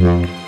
Yeah.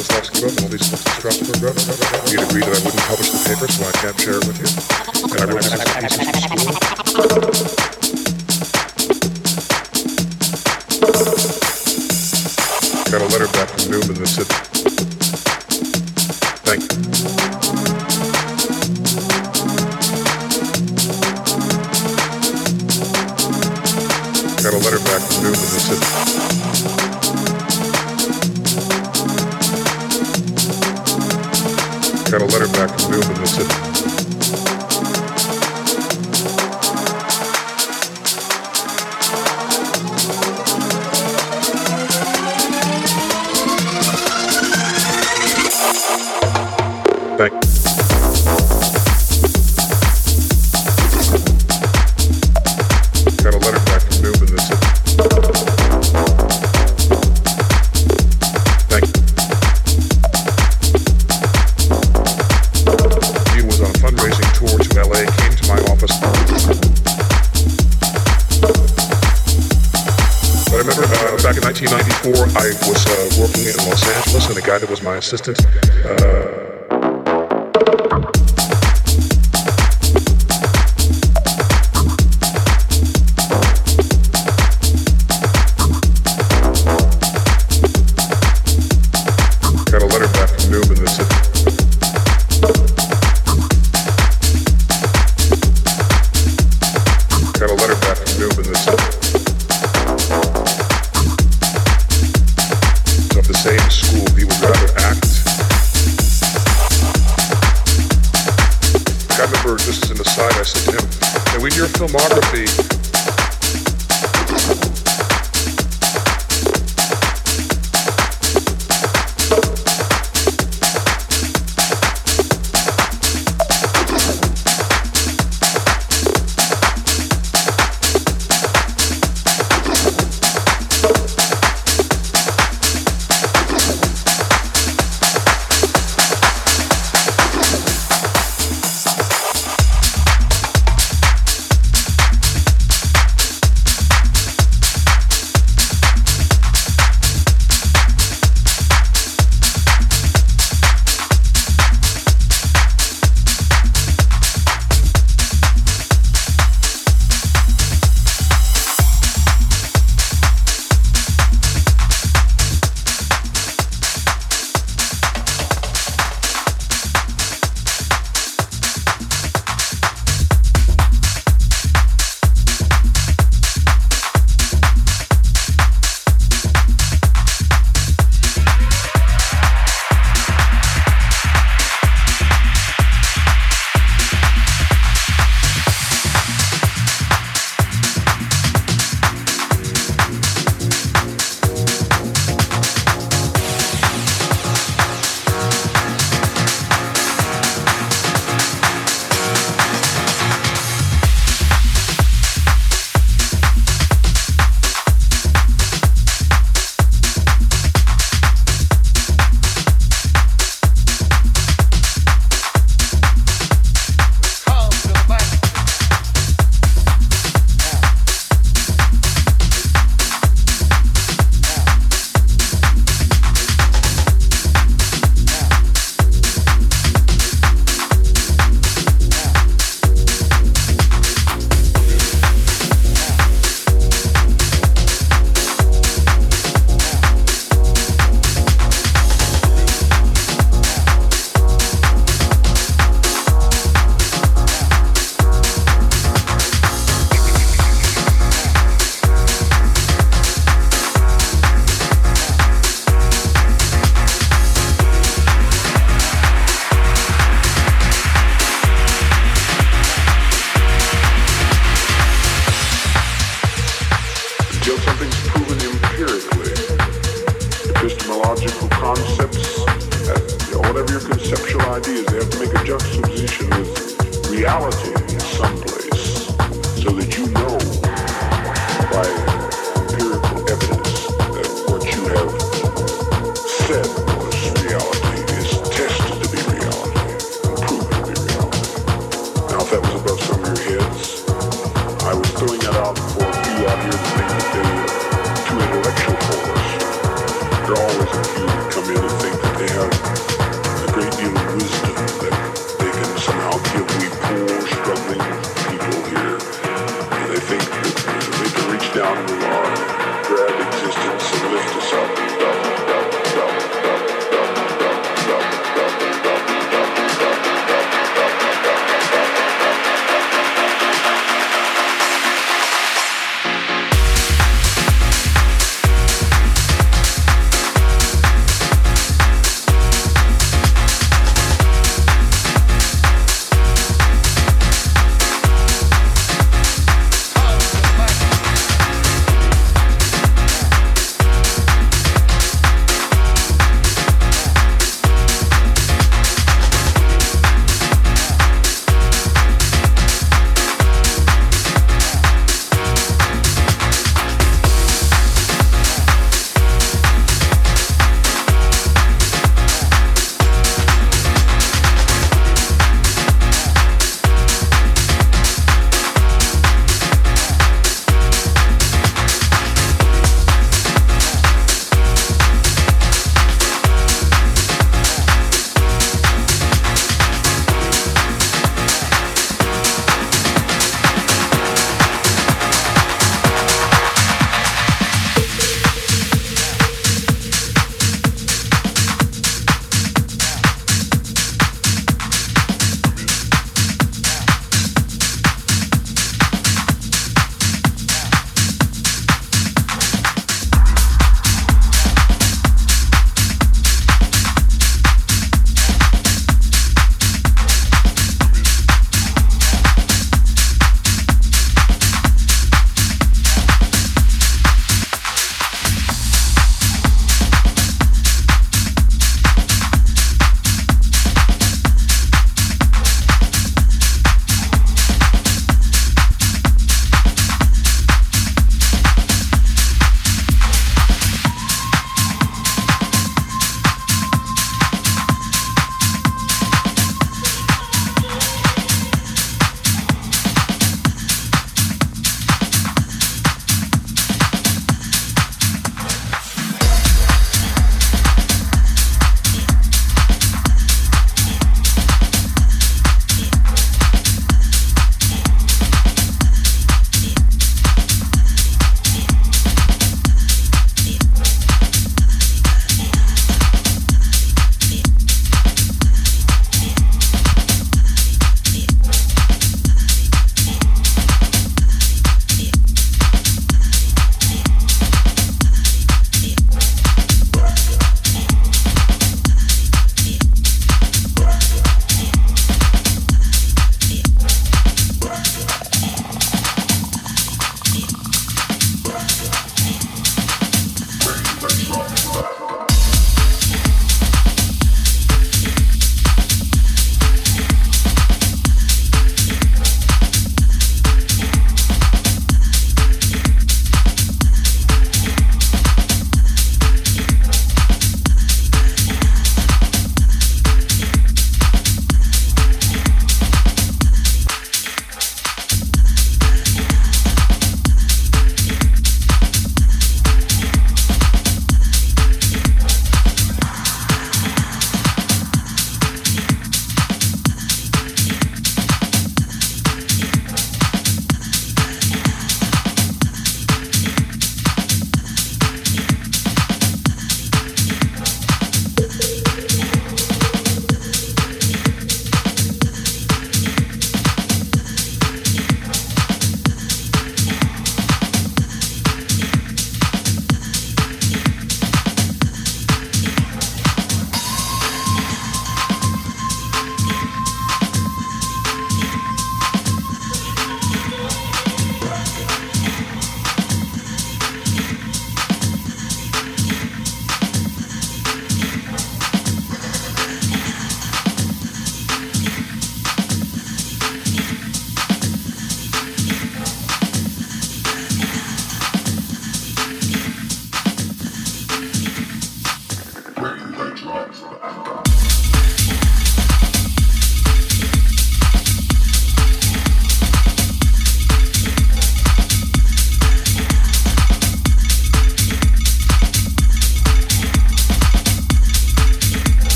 this life's all these. You'd agreed that I wouldn't publish the paper, so I can't share it with you. And I wrote this piece assistance. Just as an aside I said to him, hey, with your filmography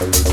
Thank you.